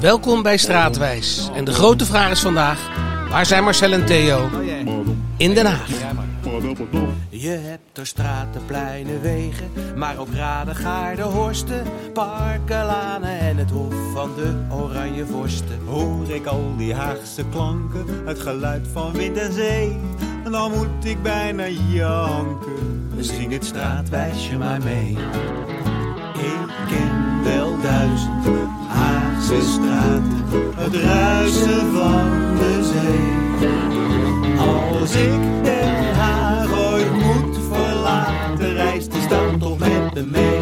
Welkom bij Straatwijs. En de grote vraag is vandaag: waar zijn Marcel en Theo? In Den Haag. Je hebt er straten, pleinen, wegen, maar ook raden, gaarden, horsten, parken, lanen en het hof van de oranje vorsten. Hoor ik al die Haagse klanken, het geluid van wind en zee, en dan moet ik bijna janken. Zing het straatwijsje maar mee. Ik ken wel duizend Straten, het ruisen van de zee. Als ik Den Haag ooit moet verlaten, reist die stad toch met me mee.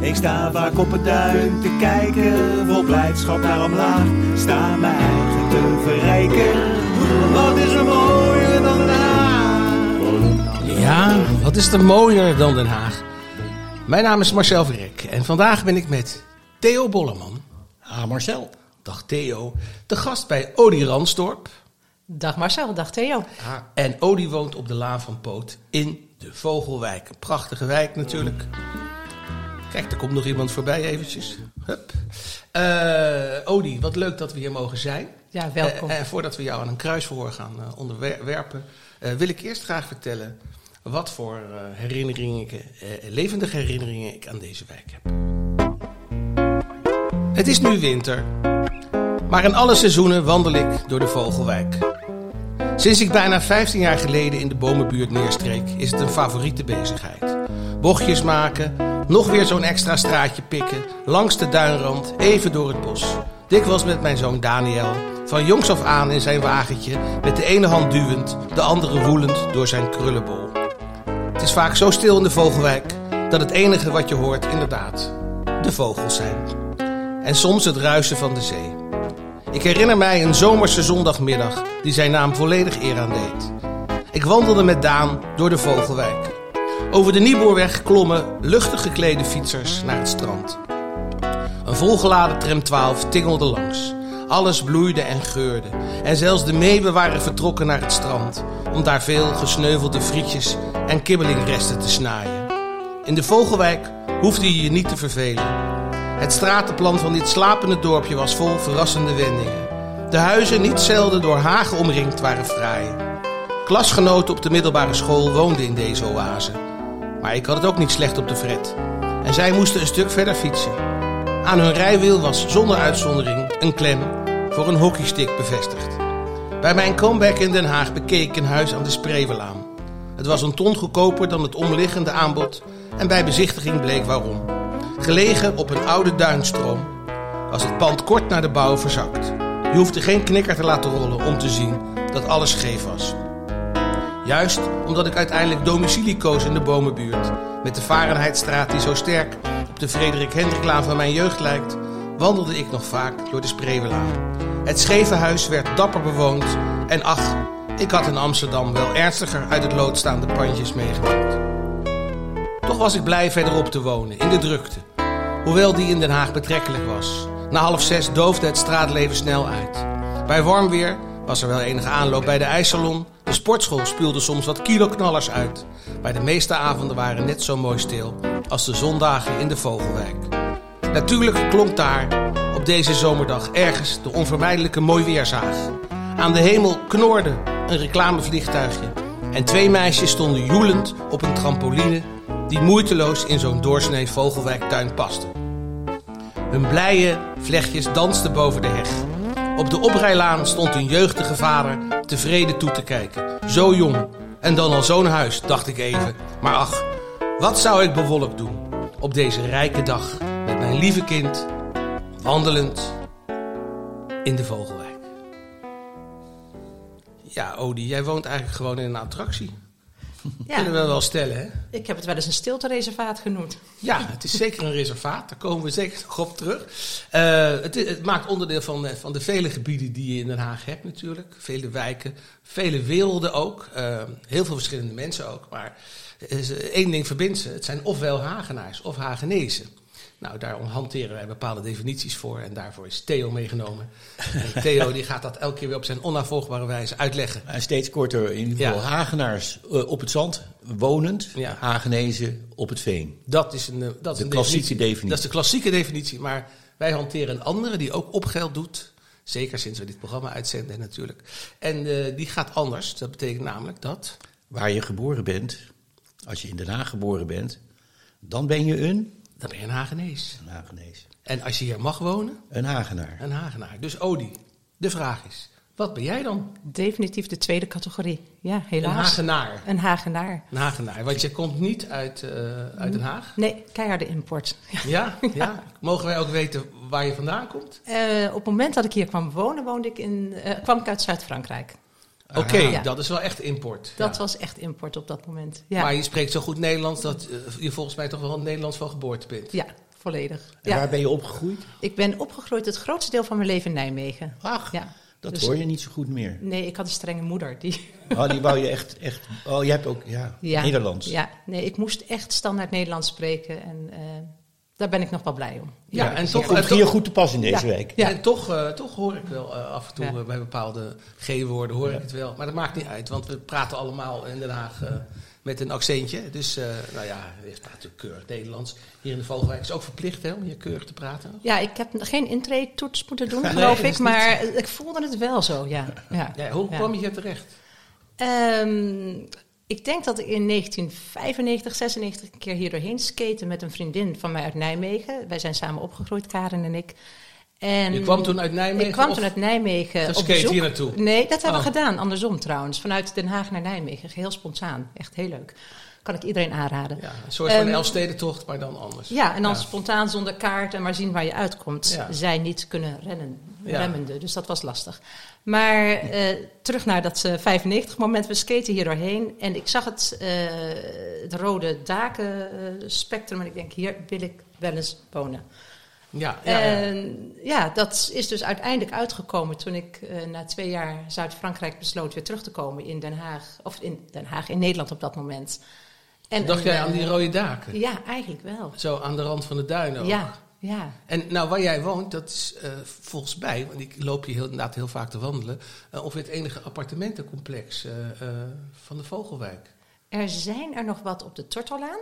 Ik sta vaak op het duin te kijken, vol blijdschap naar omlaag. Sta mijn eigen te verrijken. Wat is er mooier dan Den Haag? Ja, wat is er mooier dan Den Haag? Mijn naam is Marcel Verrek en vandaag ben ik met Theo Bolleman. Ah, Marcel. Dag Theo. De gast bij Odi Ransdorp. Dag Marcel, dag Theo. En Odi woont op de Laan van Poot in de Vogelwijk. Een prachtige wijk natuurlijk. Kijk, er komt nog iemand voorbij eventjes. Hup. Eh, Odi, wat leuk dat we hier mogen zijn. Ja, welkom. Eh, En voordat we jou aan een kruisverhoor gaan eh, onderwerpen, eh, wil ik eerst graag vertellen wat voor herinneringen, ik, levendige herinneringen ik aan deze wijk heb. Het is nu winter, maar in alle seizoenen wandel ik door de Vogelwijk. Sinds ik bijna 15 jaar geleden in de bomenbuurt neerstreek, is het een favoriete bezigheid. Bochtjes maken, nog weer zo'n extra straatje pikken, langs de duinrand, even door het bos. Dikwijls met mijn zoon Daniel, van jongs af aan in zijn wagentje, met de ene hand duwend, de andere woelend door zijn krullenbol. Het is vaak zo stil in de Vogelwijk dat het enige wat je hoort inderdaad de vogels zijn. En soms het ruisen van de zee. Ik herinner mij een zomerse zondagmiddag die zijn naam volledig eer aan deed. Ik wandelde met Daan door de Vogelwijk. Over de Nieboerweg klommen luchtig geklede fietsers naar het strand. Een volgeladen tram 12 tingelde langs. Alles bloeide en geurde. En zelfs de meeuwen waren vertrokken naar het strand... om daar veel gesneuvelde frietjes en kibbelingresten te snaaien. In de Vogelwijk hoefde je je niet te vervelen. Het stratenplan van dit slapende dorpje was vol verrassende wendingen. De huizen, niet zelden door hagen omringd, waren fraai. Klasgenoten op de middelbare school woonden in deze oase. Maar ik had het ook niet slecht op de fret. En zij moesten een stuk verder fietsen. Aan hun rijwiel was zonder uitzondering een klem voor een hockeystick bevestigd. Bij mijn comeback in Den Haag bekeek ik een huis aan de Spreeuwelaan. Het was een ton goedkoper dan het omliggende aanbod en bij bezichtiging bleek waarom. Gelegen op een oude duinstroom was het pand kort na de bouw verzakt. Je hoefde geen knikker te laten rollen om te zien dat alles scheef was. Juist omdat ik uiteindelijk domicilie koos in de bomenbuurt, met de Varenheidstraat die zo sterk op de Frederik Hendriklaan van mijn jeugd lijkt, wandelde ik nog vaak door de Spreeuwelaan. Het scheve huis werd dapper bewoond en ach, ik had in Amsterdam wel ernstiger uit het lood staande pandjes meegemaakt. Toch was ik blij verderop te wonen, in de drukte. Hoewel die in Den Haag betrekkelijk was. Na half zes doofde het straatleven snel uit. Bij warm weer was er wel enige aanloop bij de ijssalon. De sportschool spuwde soms wat kiloknallers uit. Maar de meeste avonden waren net zo mooi stil als de zondagen in de Vogelwijk. Natuurlijk klonk daar op deze zomerdag ergens de onvermijdelijke mooi weerzaag. Aan de hemel knorde een reclamevliegtuigje. En twee meisjes stonden joelend op een trampoline die moeiteloos in zo'n doorsnee Vogelwijktuin paste. Hun blije vlechtjes dansten boven de heg. Op de oprijlaan stond een jeugdige vader tevreden toe te kijken. Zo jong en dan al zo'n huis, dacht ik even. Maar ach, wat zou ik bewolkt doen op deze rijke dag met mijn lieve kind wandelend in de Vogelwijk. Ja, Odi, jij woont eigenlijk gewoon in een attractie. Kunnen we wel stellen, hè? Ik heb het wel eens een stiltereservaat genoemd. Ja, het is zeker een reservaat. Daar komen we zeker nog op terug. Eh, het, het, maakt onderdeel van, van de vele gebieden die je in Den Haag hebt natuurlijk. Vele wijken, vele werelden ook. Uh, heel veel verschillende mensen ook. Maar één ding verbindt ze. Het zijn ofwel Hagenaars of Hagenezen. Nou, daar hanteren wij bepaalde definities voor en daarvoor is Theo meegenomen. En Theo die gaat dat elke keer weer op zijn onafvolgbare wijze uitleggen. En steeds korter, in ieder geval Ja. Hagenaars eh, op het zand, wonend. Ja. Hagenezen op het veen. Dat is een, eh, dat is De een klassieke definitie. Dat is de klassieke definitie, maar wij hanteren een andere die ook opgeld doet. Zeker sinds we dit programma uitzenden natuurlijk. En eh, die gaat anders. Dat betekent namelijk dat... Waar je geboren bent, als je in Den Haag geboren bent, dan ben je een, Dan ben je een Hagenees. een Hagenees. En als je hier mag wonen, Een Hagenaar. een Hagenaar. Dus Odi, de vraag is, wat ben jij dan? Definitief de tweede categorie. Ja, Een helaas. Hagenaar. Een Hagenaar. Een Hagenaar, want je komt niet uit, eh, uit Den Haag. Nee, keiharde import. Ja. Ja? ja? Mogen wij ook weten waar je vandaan komt? Eh, op het moment dat ik hier kwam wonen, woonde ik in, eh, kwam ik uit Zuid-Frankrijk. Oké, Ja. dat is wel echt import. Dat Ja. was echt import op dat moment. Ja, Maar je spreekt zo goed Nederlands dat eh, je volgens mij toch wel Nederlands van geboorte bent. ja volledig. En Ja. waar ben je opgegroeid? Ik ben opgegroeid het grootste deel van mijn leven in Nijmegen. Ach, Ja. dat Dus- hoor je niet zo goed meer. Nee, ik had een strenge moeder. Die, Oh, die wou je echt, echt... Oh, je hebt ook, ja, ja, Nederlands. Ja, nee, ik moest echt standaard Nederlands spreken. En eh, daar ben ik nog wel blij om. Ja, en toch, Komt hier goed te pas in deze Ja. week. Ja. en toch, eh, toch hoor ik wel eh, af en toe Ja. eh, bij bepaalde G-woorden hoor ik het wel. Maar dat maakt niet uit, want we praten allemaal in Den Haag eh, met een accentje. Dus, eh, nou ja, je praat natuurlijk keurig Nederlands. Hier in de Vogelwijk is het ook verplicht hè, om hier keurig te praten. Ja, ik heb geen intree-toets moeten doen, geloof ik. Maar ik voelde het wel zo, ja. ja. Ja, hoe Ja. kwam je hier terecht? Ehm, ik denk dat ik in 1995, 96 een keer hier doorheen skate met een vriendin van mij uit Nijmegen. Wij zijn samen opgegroeid, Karen en ik. En Je kwam toen uit Nijmegen? Ik kwam toen uit Nijmegen op skate bezoek. hier naartoe? Nee, dat hebben Oh. we gedaan. Andersom trouwens. Vanuit Den Haag naar Nijmegen. Heel spontaan. Echt heel leuk. Kan ik iedereen aanraden. Ja, een soort van Ehm, Elfstedentocht, maar dan anders. Ja, en dan Ja. spontaan zonder kaart en maar zien waar je uitkomt. Ja. Zij niet kunnen rennen, remmende, dus dat was lastig. Maar eh, terug naar dat eh, 95 moment, we skaten hier doorheen. En ik zag het, eh, het rode daken eh, spectrum en ik denk, hier wil ik wel eens wonen. Ja, ja, ja. En ja, dat is dus uiteindelijk uitgekomen toen ik eh, na twee jaar Zuid-Frankrijk besloot weer terug te komen in Den Haag. Of in Den Haag, in Nederland op dat moment. En Dacht jij aan die eh, rode daken? Ja, eigenlijk wel. Zo aan de rand van de duinen ook. Ja, ja. En nou, waar jij woont, dat is eh, volgens mij, want ik loop hier heel, inderdaad heel vaak te wandelen, eh, ongeveer het enige appartementencomplex van de Vogelwijk. Er zijn er nog wat op de Tortolaan.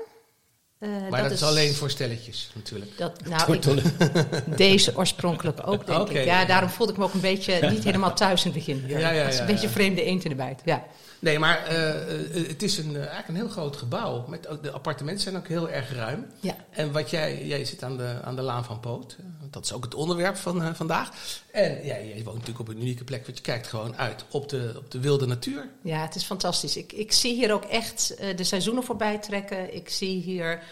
Eh, Maar dat, is alleen voor stelletjes natuurlijk. Dat, nou, ik, deze oorspronkelijk ook, denk ik. Ja, daarom voelde ik me ook een beetje niet helemaal thuis in het begin. Ja, ja, Het is een beetje vreemde eend in de bijt. Ja. Nee, maar eh, eh, het is een, eigenlijk een heel groot gebouw. Met, de appartementen zijn ook heel erg ruim. Ja. En wat jij, jij zit aan de, aan de Laan van Poot. Dat is ook het onderwerp van vandaag. En ja, jij woont natuurlijk op een unieke plek, want je kijkt gewoon uit op de, op de wilde natuur. ja, het is fantastisch. Ik, ik zie hier ook echt de seizoenen voorbij trekken. Ik zie hier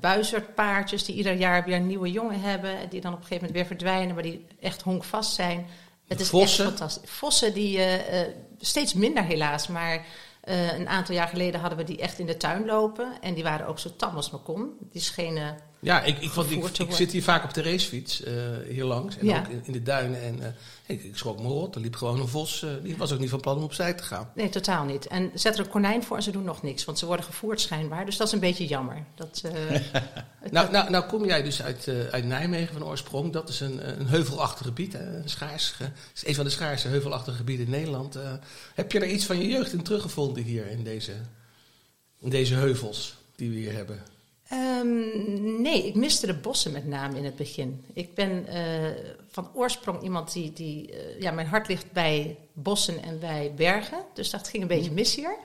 buizerdpaardjes die ieder jaar weer nieuwe jongen hebben. Die dan op een gegeven moment weer verdwijnen, maar die echt honkvast zijn. Het is Vossen? echt fantastisch. Vossen die eh, eh, steeds minder helaas, maar eh, een aantal jaar geleden hadden we die echt in de tuin lopen. En die waren ook zo tam als maar kon. Die schenen... Ja, ik, ik, want ik, zit hier vaak op de racefiets eh, hier langs. En Ja. ook in, in de duinen. En eh, ik, ik schrok me rot. Er liep gewoon een vos. eh, die was ook niet van plan om opzij te gaan. Nee, totaal niet. En zet er een konijn voor en ze doen nog niks. Want ze worden gevoerd schijnbaar. Dus dat is een beetje jammer. Dat, eh, Nou, nou, nou kom jij dus uit, eh, uit Nijmegen van oorsprong. Dat is een, een heuvelachtig gebied. Hè? Een schaars, is een van de schaarse heuvelachtige gebieden in Nederland. Eh, heb je er iets van je jeugd in teruggevonden hier in deze, in deze heuvels die we hier hebben? Ehm, nee, ik miste de bossen met name in het begin. Ik ben eh, van oorsprong iemand die... die eh, ja, mijn hart ligt bij bossen en bij bergen. Dus dat ging een beetje mis hier.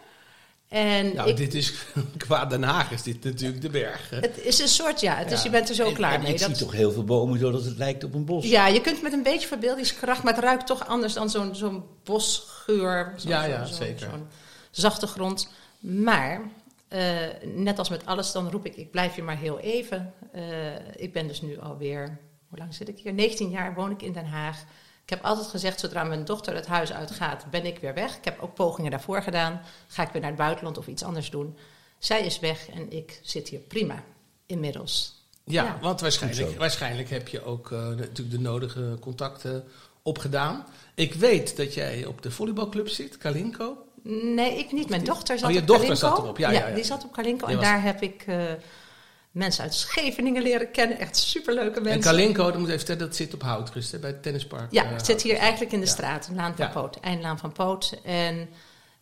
En Nou, ik, dit is qua Den Haag is dit natuurlijk de berg. hè? het is een soort, ja, het is, je bent er zo En- klaar en mee. Ik Dat- zie toch heel veel bomen zodat het lijkt op een bos. Ja, je kunt met een beetje verbeeldingskracht, maar het ruikt toch anders dan zo'n zo'n bosgeur. Ja, ja, zeker. Zo'n zachte grond. Maar, net als met alles, dan roep ik, ik blijf hier maar heel even. Eh, ik ben dus nu alweer, hoe lang zit ik hier? 19 jaar woon ik in Den Haag. Ik heb altijd gezegd, zodra mijn dochter het huis uitgaat, ben ik weer weg. Ik heb ook pogingen daarvoor gedaan. Ga ik weer naar het buitenland of iets anders doen. Zij is weg en ik zit hier prima, inmiddels. Ja, Ja. want waarschijnlijk, waarschijnlijk heb je ook eh, natuurlijk de nodige contacten opgedaan. Ik weet dat jij op de volleybalclub zit, Kalinko. Nee, ik niet. Mijn dochter zat Oh, je op dochter Kalinko. zat erop. Ja, ja, ja. die zat op Kalinko. En was- daar heb ik eh, mensen uit Scheveningen leren kennen. Echt superleuke mensen. En Kalinko, dat moet even vertellen, dat zit op Houtrust, hè, bij het tennispark. Ja, eh, ik zit hier eigenlijk in de straat, Laan van. Poot, Eindlaan van Poot. En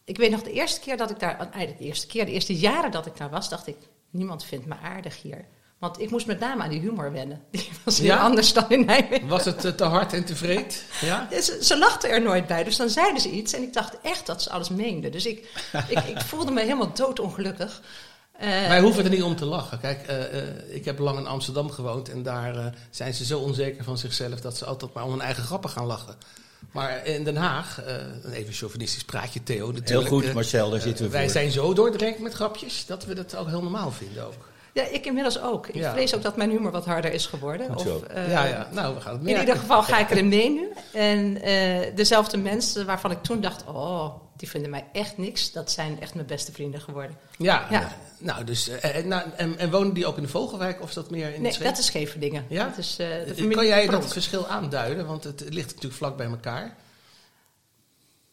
ik weet nog de eerste keer dat ik daar, eigenlijk de eerste keer, de eerste jaren dat ik daar was, dacht ik, niemand vindt me aardig hier. Want ik moest met name aan die humor wennen. Die was heel Ja? anders dan in Nijmegen. Was het eh, te hard en te vreed? Ja? Ja, Ze, ze lachten er nooit bij, dus dan zeiden ze iets en ik dacht echt dat ze alles meenden. Dus ik, ik, ik voelde me helemaal doodongelukkig. Eh, Wij hoeven er niet om te lachen. Kijk, eh, eh, ik heb lang in Amsterdam gewoond en daar zijn ze zo onzeker van zichzelf dat ze altijd maar om hun eigen grappen gaan lachen. Maar in Den Haag, eh, even een chauvinistisch praatje, Theo natuurlijk. Heel goed, Marcel, daar zitten we wij voor. zijn zo doordrenkt met grapjes dat we dat ook heel normaal vinden ook. Ja, ik inmiddels ook. Ik Ja. vrees ook dat mijn humor wat harder is geworden. Of, eh, ja, ja, nou, we gaan het In ieder geval ga ik erin mee nu. En eh, dezelfde mensen waarvan ik toen dacht, oh, die vinden mij echt niks. Dat zijn echt mijn beste vrienden geworden. Ja, Ja. nou, dus, eh, en, nou, en, en wonen die ook in de Vogelwijk of is dat meer in Nee, dat is Scheveningen. Ja? Dat is, de Kan jij dat verschil aanduiden? Want het ligt natuurlijk vlak bij elkaar.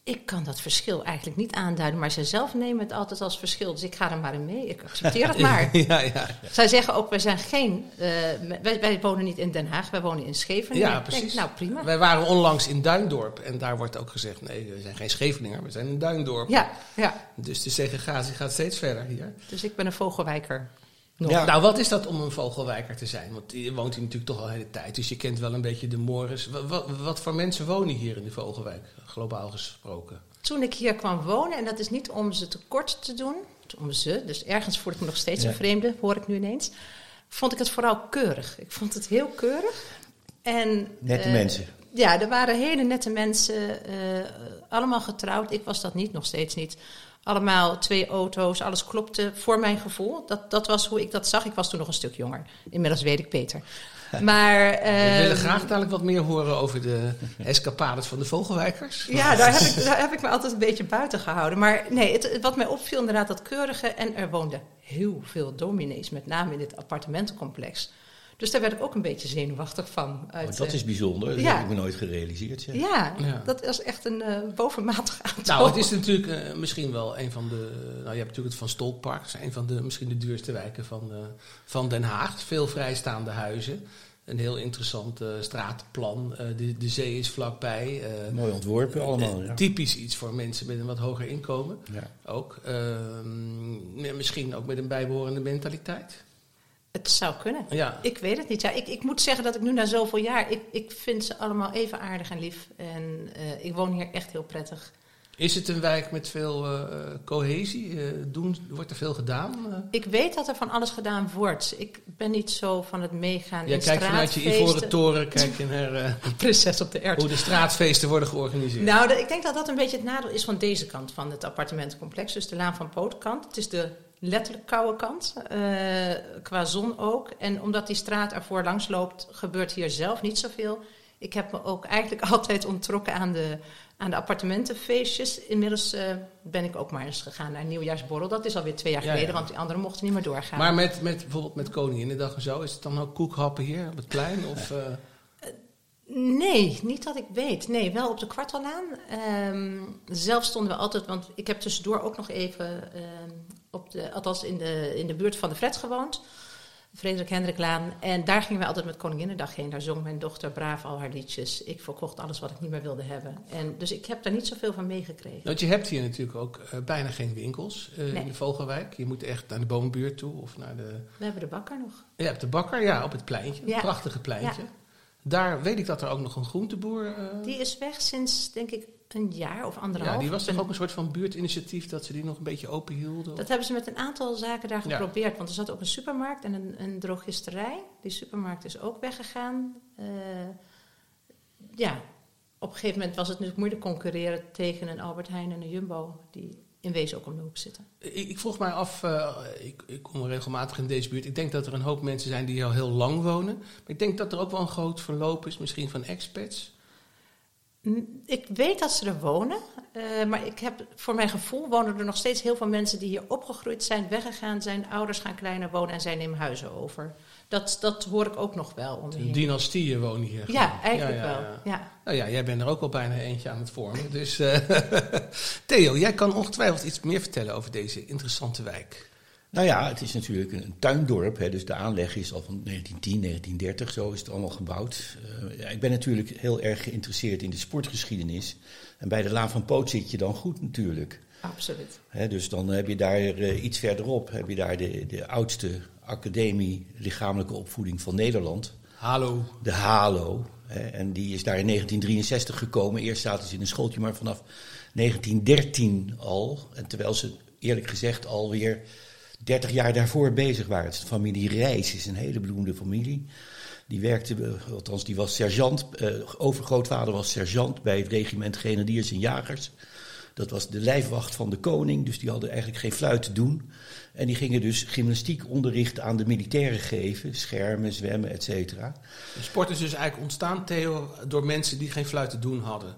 Ik kan dat verschil eigenlijk niet aanduiden, maar zij zelf nemen het altijd als verschil. Dus ik ga er maar in mee. Ik accepteer het maar. ja, ja. Zij zeggen ook, wij zijn geen... eh, wij, wij wonen niet in Den Haag, wij wonen in Scheveningen. Ja, Ik precies. Denk, nou, prima. Wij waren onlangs in Duindorp en daar wordt ook gezegd: nee, we zijn geen Scheveninger, we zijn een Duindorp. Ja, ja, Dus de segregatie gaat steeds verder hier. dus ik ben een vogelwijker. Nog. Ja. Nou, wat is dat om een vogelwijker te zijn? Want je woont hier natuurlijk toch al de hele tijd, dus je kent wel een beetje de mores. Wat, wat, wat voor mensen wonen hier in de vogelwijk, globaal gesproken? Toen ik hier kwam wonen, en dat is niet om ze tekort te doen, om ze, dus ergens voel ik me nog steeds Ja. een vreemde, hoor ik nu ineens, vond ik het vooral keurig. Ik vond het heel keurig. En, Nette eh, mensen. Ja, er waren hele nette mensen, eh, allemaal getrouwd. Ik was dat niet, nog steeds niet. Allemaal twee auto's, alles klopte voor mijn gevoel. Dat, dat was hoe ik dat zag. Ik was toen nog een stuk jonger. Inmiddels weet ik beter. Maar, We willen graag dadelijk wat meer horen over de escapades van de vogelwijkers. Ja, daar heb, ik, daar heb ik me altijd een beetje buiten gehouden. Maar nee, het- wat mij opviel inderdaad dat keurige. En er woonden heel veel dominees, met name in dit appartementencomplex. Dus daar werd ik ook een beetje zenuwachtig van. Uit, Oh, dat eh, is bijzonder, dat ja. heb ik me nooit gerealiseerd. zeg. ja, Ja. dat is echt een eh, bovenmatig aantal. Nou, het is natuurlijk eh, misschien wel een van de. Nou, je hebt natuurlijk het Van Stolkpark, dat is een van de misschien de duurste wijken van, eh, van Den Haag. Veel vrijstaande huizen. Een heel interessant eh, stratenplan. Eh, de, de zee is vlakbij. eh, Mooi ontworpen allemaal. Ja. Typisch iets voor mensen met een wat hoger inkomen. Ja. Ook. Ehm, misschien ook met een bijbehorende mentaliteit. Het zou kunnen. Ja. Ik weet het niet. Ja, ik, ik moet zeggen dat ik nu na zoveel jaar... Ik, ik vind ze allemaal even aardig en lief. En eh, ik woon hier echt heel prettig. Is het een wijk met veel eh, cohesie? Eh, doen, wordt er veel gedaan? Ik weet dat er van alles gedaan wordt. Ik ben niet zo van het meegaan jij in kijkt vanuit je ivoren toren kijk je naar Prinses op de erwt. hoe de straatfeesten worden georganiseerd. Nou, ik denk dat dat een beetje het nadeel is van deze kant van het appartementencomplex. Dus de Laan van Pootkant. Het is de letterlijk koude kant, eh, qua zon ook. En omdat die straat ervoor langs loopt, gebeurt hier zelf niet zoveel. Ik heb me ook eigenlijk altijd onttrokken aan de, aan de appartementenfeestjes. Inmiddels eh, ben ik ook maar eens gegaan naar een nieuwjaarsborrel. Dat is alweer twee jaar Ja, geleden, ja. want die anderen mochten niet meer doorgaan. Maar met, met, bijvoorbeeld met Koninginnedag en zo, is het dan ook koekhappen hier op het plein? Of, eh, Nee, niet dat ik weet. Nee, wel op de kwartallaan. Ehm, zelf stonden we altijd, want ik heb tussendoor ook nog even, ehm, op de, althans in de, in de buurt van de Fred gewoond. Frederik Hendriklaan. En daar gingen we altijd met Koninginnedag heen. Daar zong mijn dochter braaf al haar liedjes. Ik verkocht alles wat ik niet meer wilde hebben. En, dus ik heb daar niet zoveel van meegekregen. want je hebt hier natuurlijk ook eh, bijna geen winkels eh, Nee. in de Vogelwijk. Je moet echt naar de boombuurt toe of naar de... We hebben de bakker nog. Je hebt de bakker, ja, op het pleintje. Ja. Prachtige pleintje. Ja. Daar weet ik dat er ook nog een groenteboer... eh, Die is weg sinds, denk ik, een jaar of anderhalf. ja, die was toch ook een soort van buurtinitiatief dat ze die nog een beetje open hielden? Dat hebben ze met een aantal zaken daar Ja. geprobeerd. Want er zat ook een supermarkt en een, een drogisterij. Die supermarkt is ook weggegaan. Eh, ja, op een gegeven moment was het natuurlijk moeilijk concurreren tegen een Albert Heijn en een Jumbo. Die in wezen ook om de hoek zitten. Ik, ik vroeg mij af, eh, ik, ik kom regelmatig in deze buurt. Ik denk dat er een hoop mensen zijn die al heel lang wonen. Maar ik denk dat er ook wel een groot verloop is, misschien van expats. Ik weet dat ze er wonen, eh, maar ik heb, voor mijn gevoel wonen er nog steeds heel veel mensen die hier opgegroeid zijn, weggegaan zijn, ouders gaan kleiner wonen en zij nemen huizen over. Dat, dat hoor ik ook nog wel om me heen. Dynastieën wonen hier. Ja, eigenlijk Ja, ja, wel. ja. Ja. Nou ja, jij bent er ook al bijna eentje aan het vormen. Dus eh, Theo, jij kan ongetwijfeld iets meer vertellen over deze interessante wijk. Nou ja, het is natuurlijk een tuindorp. Hè, dus de aanleg is al van 1910, 1930, zo is het allemaal gebouwd. Uh, ja, ik ben natuurlijk heel erg geïnteresseerd in de sportgeschiedenis. En bij de Laan van Poot zit je dan goed natuurlijk. Absoluut. Hè, dus dan heb je daar uh, iets verderop heb je daar de, de oudste academie lichamelijke opvoeding van Nederland. Hallo. De HALO. Hè, en die is daar in 1963 gekomen. Eerst zaten ze in een schooltje, maar vanaf 1913 al. En terwijl ze eerlijk gezegd alweer 30 jaar daarvoor bezig waren. Het is de familie Reis, is een hele beroemde familie. Die werkte, eh, althans die was sergeant, uh, overgrootvader was sergeant bij het regiment Grenadiers en Jagers. Dat was de lijfwacht van de koning, dus die hadden eigenlijk geen fluit te doen. En die gingen dus gymnastiek onderricht aan de militairen geven, schermen, zwemmen, et cetera. Sport is dus eigenlijk ontstaan, Theo, door mensen die geen fluit te doen hadden.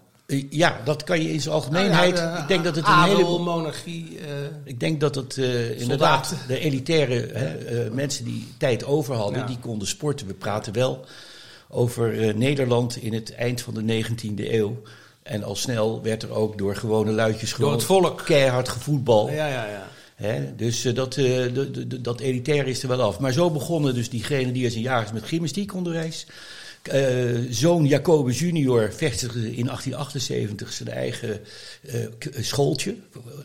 Ja, dat kan je in zijn algemeenheid. Nou ja, de ik denk dat het een adel, hele. monarchie. eh, Ik denk dat het eh, inderdaad de elitaire hè, eh, mensen die tijd over hadden, Ja. die konden sporten. We praten wel over Nederland in het eind van de 19e eeuw. En al snel werd er ook door gewone luidjes gewoon het volk. keihard gevoetbal. ja, ja, ja. Hè? Dus dat, dat elitaire is er wel af. Maar zo begonnen dus die grenadiers en jagers met gymnastiekonderwijs. Eh, zoon Jacobus junior vestigde in 1878 zijn eigen k- schooltje,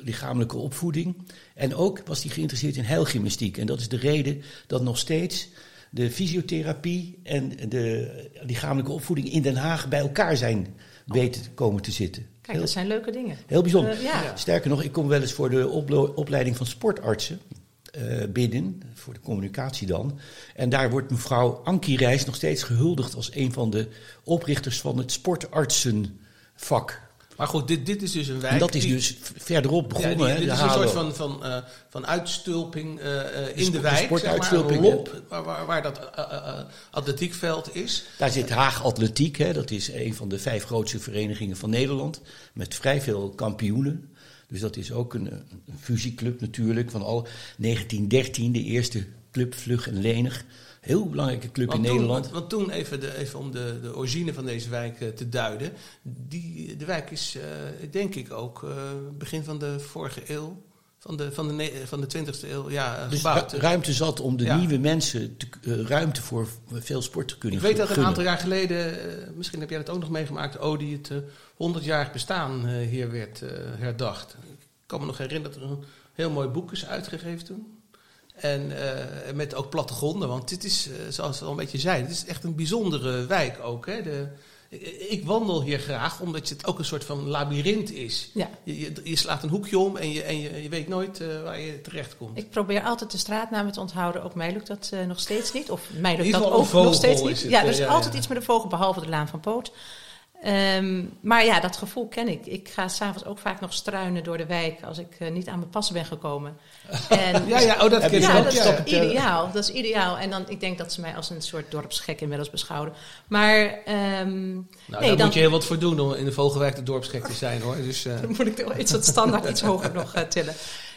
lichamelijke opvoeding. En ook was hij geïnteresseerd in heilgymnastiek. En dat is de reden dat nog steeds de fysiotherapie en de lichamelijke opvoeding in Den Haag bij elkaar zijn weten te komen te zitten. Kijk, dat zijn leuke dingen. Heel bijzonder. Eh, ja. Sterker nog, ik kom wel eens voor de opleiding van sportartsen binnen, voor de communicatie dan. En daar wordt mevrouw Ankie Reis nog steeds gehuldigd als een van de oprichters van het sportartsenvak. Maar goed, dit, dit is dus een wijk. En dat is die- dus verderop Ja, begonnen. die- dit is een soort van, van, eh, van uitstulping eh, eh, in de de wijk. sportuitstulping, zeg maar, een lop, waar, waar, waar dat eh, eh, eh, atletiekveld is. Daar zit Haag Atletiek, hè, dat is een van de vijf grootste verenigingen van Nederland. Met vrij veel kampioenen. Dus dat is ook een, een fusieclub natuurlijk. Van al 1913, de eerste club Vlug en Lenig. Heel belangrijke club Want in toen, Nederland. Want toen, even, de, even om de, de origine van deze wijk eh, te duiden. Die, de wijk is, eh, denk ik ook, eh, begin van de vorige eeuw. Van de, van de, ne- van de 20e eeuw, ja, eh, Dus gebouwd. ru- ruimte zat om de Ja. nieuwe mensen te, eh, ruimte voor veel sport te kunnen Ik weet dat een aantal jaar geleden, eh, misschien heb jij dat ook nog meegemaakt, Odi, het eh 100-jarig bestaan eh, hier werd eh, herdacht. Ik kan me nog herinneren dat er een heel mooi boek is uitgegeven toen. En eh, met ook plattegronden, want dit is, eh, zoals we al een beetje zeiden, het is echt een bijzondere wijk ook. Hè? De, ik, ik wandel hier graag, omdat het ook een soort van labyrint is. Ja. Je, je, je slaat een hoekje om en je, en je, je weet nooit eh, waar je terecht komt. Ik probeer altijd de straatnamen te onthouden. Ook mij lukt dat eh, nog steeds niet. Of mij lukt dat ook nog steeds niet. het, ja, eh, er is ja, altijd ja. iets met de vogel, behalve de laan van Poot. Ehm, maar ja, dat gevoel ken ik. Ik ga s'avonds ook vaak nog struinen door de wijk als ik eh, niet aan mijn pas ben gekomen. En, Ja, ja, oh, dat ken ja, ook. dat is ja. ideaal. Dat is ideaal. En dan, ik denk dat ze mij als een soort dorpsgek inmiddels beschouwen. Maar ehm, Nou, nee, daar dan moet je heel wat voor doen om in de Vogelwijk de dorpsgek te zijn hoor. Dus, eh, dan moet ik toch iets wat standaard iets hoger nog eh, tillen.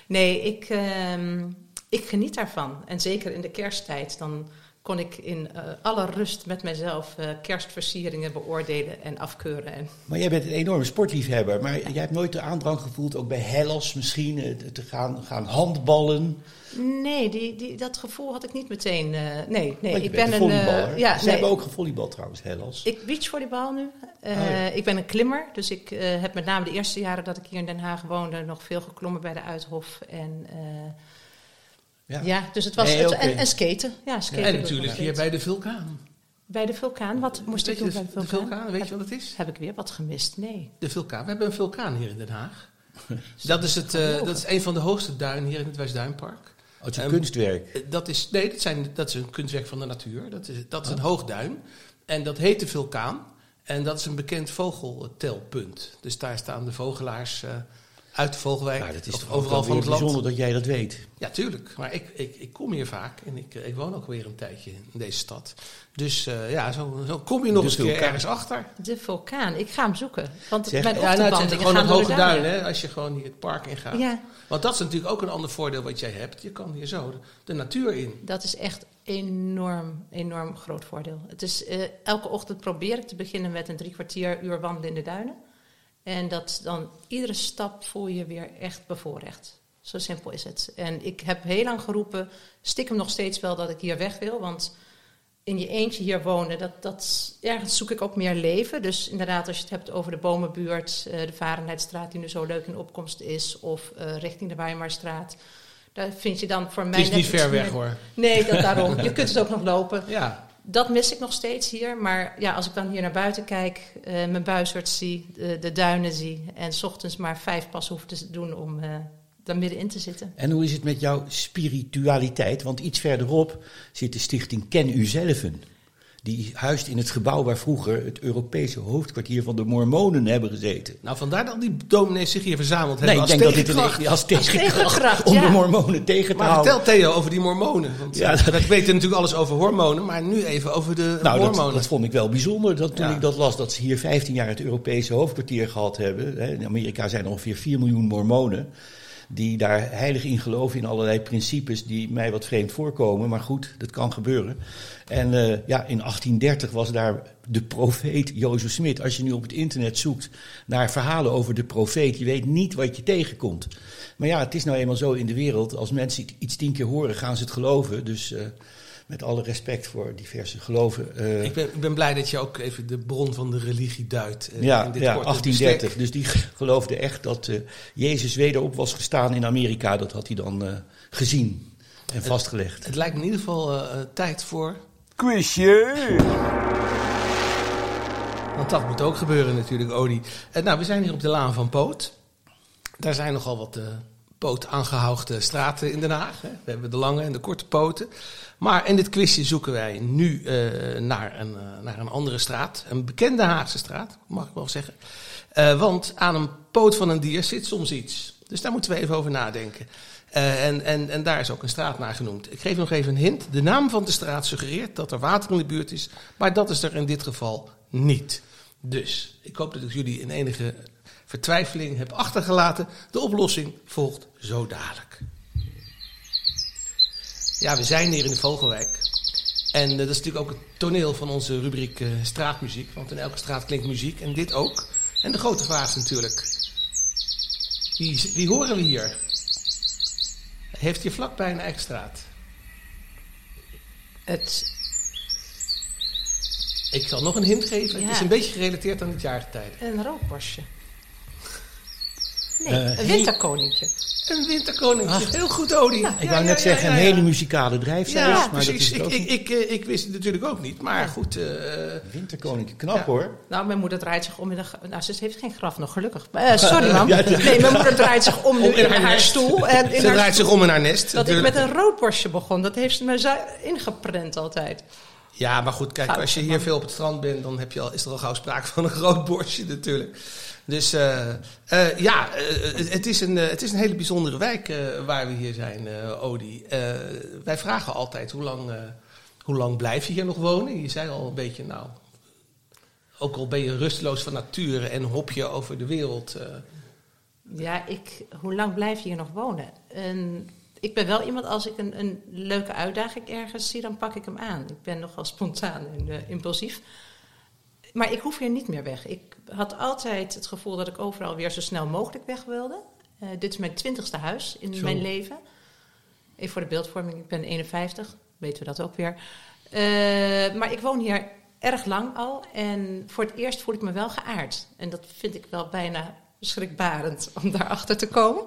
Nee, ik, ehm, ik geniet daarvan. En zeker in de kersttijd, dan kon ik in eh, alle rust met mezelf eh, kerstversieringen beoordelen en afkeuren. En Maar jij bent een enorme sportliefhebber. Maar jij hebt nooit de aandrang gevoeld, ook bij Hellas misschien, eh, te gaan, gaan handballen. nee, die, die, dat gevoel had ik niet meteen. nee, nee, ik ben een ja, Ze nee, hebben ook gevolleybald trouwens, Hellas. Ik beachvolleybal nu. Oh ja. Ik ben een klimmer, dus ik heb met name de eerste jaren dat ik hier in Den Haag woonde nog veel geklommen bij de Uithof. En Ja. ja. dus het was Nee, het, oké. en, en skaten. Ja, skaten en natuurlijk hier bij de vulkaan. Bij de vulkaan. Wat moest Weet ik doen de, bij de de vulkaan? vulkaan? Weet je wat het is? Heb ik weer wat gemist? Nee. De vulkaan. We hebben een vulkaan hier in Den Haag. Dat is, het, eh, dat is een van de hoogste duinen hier in het Westduinpark. Oh, het is een Ehm, kunstwerk. Eh, Dat is, nee, dat, zijn, dat is een kunstwerk van de natuur. Dat is, dat is een hoogduin. En dat heet de vulkaan. En dat is een bekend vogeltelpunt. Dus daar staan de vogelaars eh, uit de Vogelwijk. Nou, dat is toch overal van het land. bijzonder dat jij dat weet. Ja, tuurlijk. Maar ik, ik, ik kom hier vaak en ik, eh, ik woon ook weer een tijdje in deze stad. Dus eh, ja, zo, zo kom je nog De eens een keer ergens achter. De vulkaan. Ik ga hem zoeken. Want Zeg, mijn Ja, nou, het is gewoon gaan een hoge de duin, duinen. hè, als je gewoon hier het park ingaat. Ja, Want dat is natuurlijk ook een ander voordeel wat jij hebt. Je kan hier zo de, de natuur in. dat is echt enorm, enorm groot voordeel. Het is, eh, elke ochtend probeer ik te beginnen met een drie kwartier uur wandelen in de duinen. En dat dan iedere stap voel je weer echt bevoorrecht. Zo simpel is het. En ik heb heel lang geroepen, stiekem nog steeds wel dat ik hier weg wil. Want in je eentje hier wonen, dat, dat, ergens zoek ik ook meer leven. Dus inderdaad, als je het hebt over de Bomenbuurt, uh, de Varenheidstraat die nu zo leuk in opkomst is, of uh, richting de Weimarstraat. Daar vind je dan voor mij. Het is niet ver weg hoor. Nee, dat, daarom. Je kunt het ook nog lopen. Ja. Dat mis ik nog steeds hier. Maar ja, als ik dan hier naar buiten kijk, uh, mijn buizerd zie, de, de, duinen zie. En s ochtends maar vijf pas hoef te doen om daar middenin te zitten. En hoe is het met jouw spiritualiteit? Want iets verderop zit de stichting Ken Uzelven. Die huist in het gebouw waar vroeger het Europese hoofdkwartier van de Mormonen hebben gezeten. Nou, vandaar dat die dominees zich hier verzameld hebben. Nee, ik denk dat dit een, als tegenkracht, om ja. de Mormonen tegen te maar houden. vertel Theo over die Mormonen. Want ja, dat... we weten natuurlijk alles over hormonen, maar nu even over de nou, Mormonen. Dat, dat vond ik wel bijzonder dat toen ja. ik dat las, dat ze hier 15 jaar het Europese hoofdkwartier gehad hebben. In Amerika zijn er ongeveer 4 miljoen Mormonen die daar heilig in geloven in allerlei principes die mij wat vreemd voorkomen. Maar goed, dat kan gebeuren. En uh, ja, in 1830 was daar de profeet Jozef Smit. Als je nu op het internet zoekt naar verhalen over de profeet, je weet niet wat je tegenkomt. Maar ja, het is nou eenmaal zo in de wereld. Als mensen iets tien keer horen, gaan ze het geloven. Dus uh, met alle respect voor diverse geloven. Uh, ik, ben, ik ben blij dat je ook even de bron van de religie duidt. Uh, ja, in dit ja korte 1830. bestek. Dus die geloofde echt dat uh, Jezus wederop was gestaan in Amerika. Dat had hij dan uh, gezien en vastgelegd. Het, lijkt me in ieder geval uh, tijd voor... Quizje! Want dat moet ook gebeuren natuurlijk, Odi. nou, we zijn hier op de Laan van Poot. Daar zijn nogal wat uh, poot aangehoogde straten in Den Haag. We hebben de lange en de korte poten. Maar in dit quizje zoeken wij nu uh, naar, een, uh, naar een andere straat. Een bekende Haagse straat, mag ik wel zeggen. Uh, want aan een poot van een dier zit soms iets. Dus daar moeten we even over nadenken. en, en, en daar is ook een straat naar genoemd. Ik geef nog even een hint. De naam van de straat suggereert dat er water in de buurt is. Maar dat is er in dit geval niet. Dus ik hoop dat ik jullie in enige vertwijfeling heb achtergelaten. De oplossing volgt zo dadelijk. Ja, we zijn hier in de Vogelwijk. En uh, dat is natuurlijk ook het toneel van onze rubriek uh, straatmuziek. Want in elke straat klinkt muziek en dit ook. En de grote vraag is natuurlijk: wie, wie horen we hier? Heeft hier vlakbij een eigen straat? Het. Ik zal nog een hint geven. Ja. Het is een beetje gerelateerd aan het jaargetijde. Een rookborstje. Nee, Eh, een winterkoninkje. Een winterkoninkje. Ach. Heel goed, Odie. ik wou net zeggen, een hele muzikale drijfzijde. Ja, maar dat precies. is Ik, ik, ik, ik wist het natuurlijk ook niet. Maar goed. eh, Winterkoninkje, knap Ja. hoor. Nou, mijn moeder draait zich om in de... Nou, ze heeft geen graf nog, gelukkig. Eh, sorry, man. Nee, mijn moeder draait zich om nu Om in in, haar stoel. En in ze haar draait zich om in haar nest. Dat ik met een roodborstje begon. Dat heeft ze me ingeprent altijd. Ja, maar goed, kijk, als je hier veel op het strand bent, dan heb je al, is er al gauw sprake van een groot borstje natuurlijk. Dus eh, eh, ja, eh, het, is een, het is een hele bijzondere wijk waar we hier zijn, Odi. Wij vragen altijd, hoe lang, hoe lang blijf je hier nog wonen? Je zei al een beetje, nou, ook al ben je rusteloos van nature en hop je over de wereld. Ja, ik, hoe lang blijf je hier nog wonen? En ik ben wel iemand, als ik een, een leuke uitdaging ergens zie, dan pak ik hem aan. Ik ben nogal spontaan en eh, impulsief. Maar ik hoef hier niet meer weg. Ik had altijd het gevoel dat ik overal weer zo snel mogelijk weg wilde. Eh, dit is mijn twintigste huis in Zo. mijn leven. Even voor de beeldvorming, ik ben 51, weten we dat ook weer. Eh, maar ik woon hier erg lang al en voor het eerst voel ik me wel geaard. En dat vind ik wel bijna schrikbarend om daarachter te komen.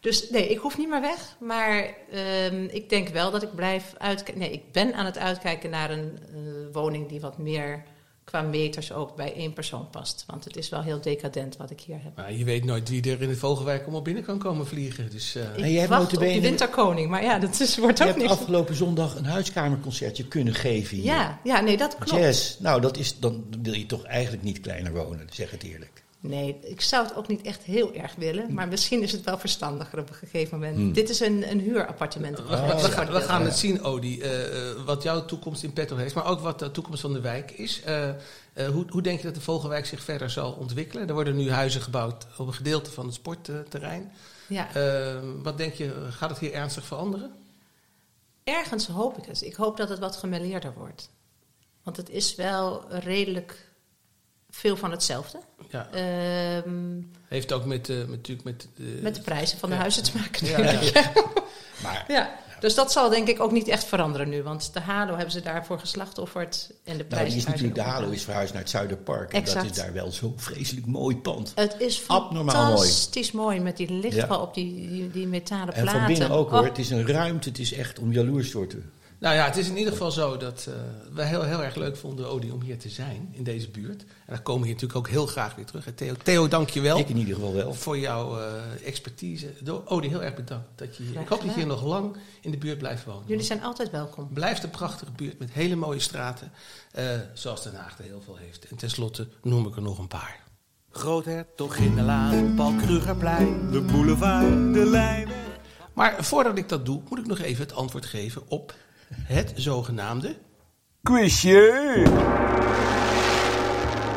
Dus nee, ik hoef niet meer weg. Maar ehm, ik denk wel dat ik blijf uitkijken. Nee, ik ben aan het uitkijken naar een eh, woning die wat meer qua meters ook bij één persoon past. Want het is wel heel decadent wat ik hier heb. maar je weet nooit wie er in de Vogelwijk allemaal binnen kan komen vliegen. Dus, eh, Ik En jij hebt wacht op die winterkoning, maar ja, dat is, wordt Je ook hebt niks. afgelopen zondag een huiskamerconcertje kunnen geven hier. Ja, ja, nee, dat klopt. Jazz. Nou, dat is, dan wil je toch eigenlijk niet kleiner wonen, zeg het eerlijk. Nee, ik zou het ook niet echt heel erg willen. Maar misschien is het wel verstandiger op een gegeven moment. Hmm. Dit is een, een huurappartement. We, Oh, gaan, we het zien, Odi, eh, eh, wat jouw toekomst in petto heeft, maar ook wat de toekomst van de wijk is. Eh, eh, hoe, hoe denk je dat de Vogelwijk zich verder zal ontwikkelen? Er worden nu huizen gebouwd op een gedeelte van het sportterrein. Ja, wat denk je, gaat het hier ernstig veranderen? ergens hoop ik het. Ik hoop dat het wat gemêleerder wordt. Want het is wel redelijk veel van hetzelfde. Ja. Ehm, Heeft ook met, eh, met, natuurlijk met, de, met de prijzen van de Ja. huizen te maken Ja. Maar Ja, dus dat zal denk ik ook niet echt veranderen nu. Want de Halo hebben ze daarvoor geslachtofferd. En de Nou, prijs die is natuurlijk, de Halo is verhuisd naar het Zuiderpark. En dat is daar wel zo'n vreselijk mooi pand. Het is Abnormaal mooi. fantastisch mooi. met die lichtbal Ja. op die, die, die metalen En platen. van binnen ook hoor. Oh, Het is een ruimte, het is echt om jaloers door te... Nou ja, het is in ieder geval zo dat uh, wij heel, heel erg leuk vonden, Odi, om hier te zijn in deze buurt. En daar komen we hier natuurlijk ook heel graag weer terug. Theo, Theo dank je wel Ik in ieder geval wel. voor jouw uh, expertise. Odi, heel erg bedankt. Dat je hier, Graag ik hoop dat je hier nog lang in de buurt blijft wonen. Jullie zijn altijd welkom. Blijft een prachtige buurt met hele mooie straten, uh, zoals Den Haag er heel veel heeft. En tenslotte noem ik er nog een paar. Groothertog in de Laan, Paul Krugerplein, de boulevard, de Lijnweg. Maar voordat ik dat doe, moet ik nog even het antwoord geven op het zogenaamde... Quizje!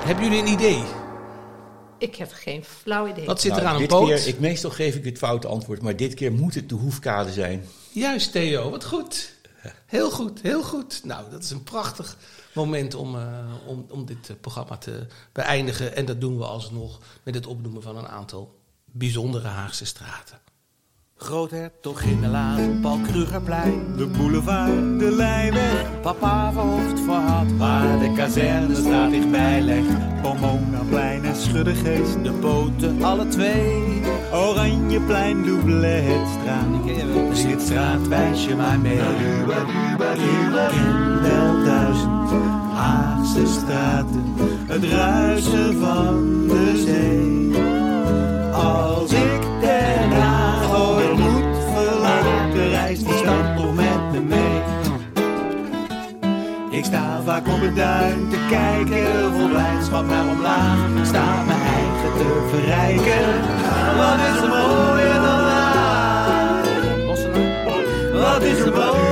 Hebben jullie een idee? Ik heb geen flauw idee. Wat zit Nou, er aan een dit poot? Keer, ik, meestal geef ik het foute antwoord, maar dit keer moet het de hoefkade zijn. Juist, Theo, wat goed. Heel goed, heel goed. Nou, dat is een prachtig moment om, uh, om, om dit uh, programma te beëindigen. En dat doen we alsnog met het opnoemen van een aantal bijzondere Haagse straten. Groothertog in de Laan, Paul Krugerplein, de boulevard, de Lijnweg. Papa verhoofd voor had, waar de kazernestraat dichtbij legt. Pomonaplein en Schuddegeest, de boten alle twee. Oranjeplein, Doubletstraat, dit straat wijs je maar mee. In wel duizend Haagse straten, het ruisen van de zee. Vaak op het duin te kijken, vol blijdschap naar omlaag. Sta mijn eigen te verrijken. Wat is er mooier dan daar? Wat is er mooier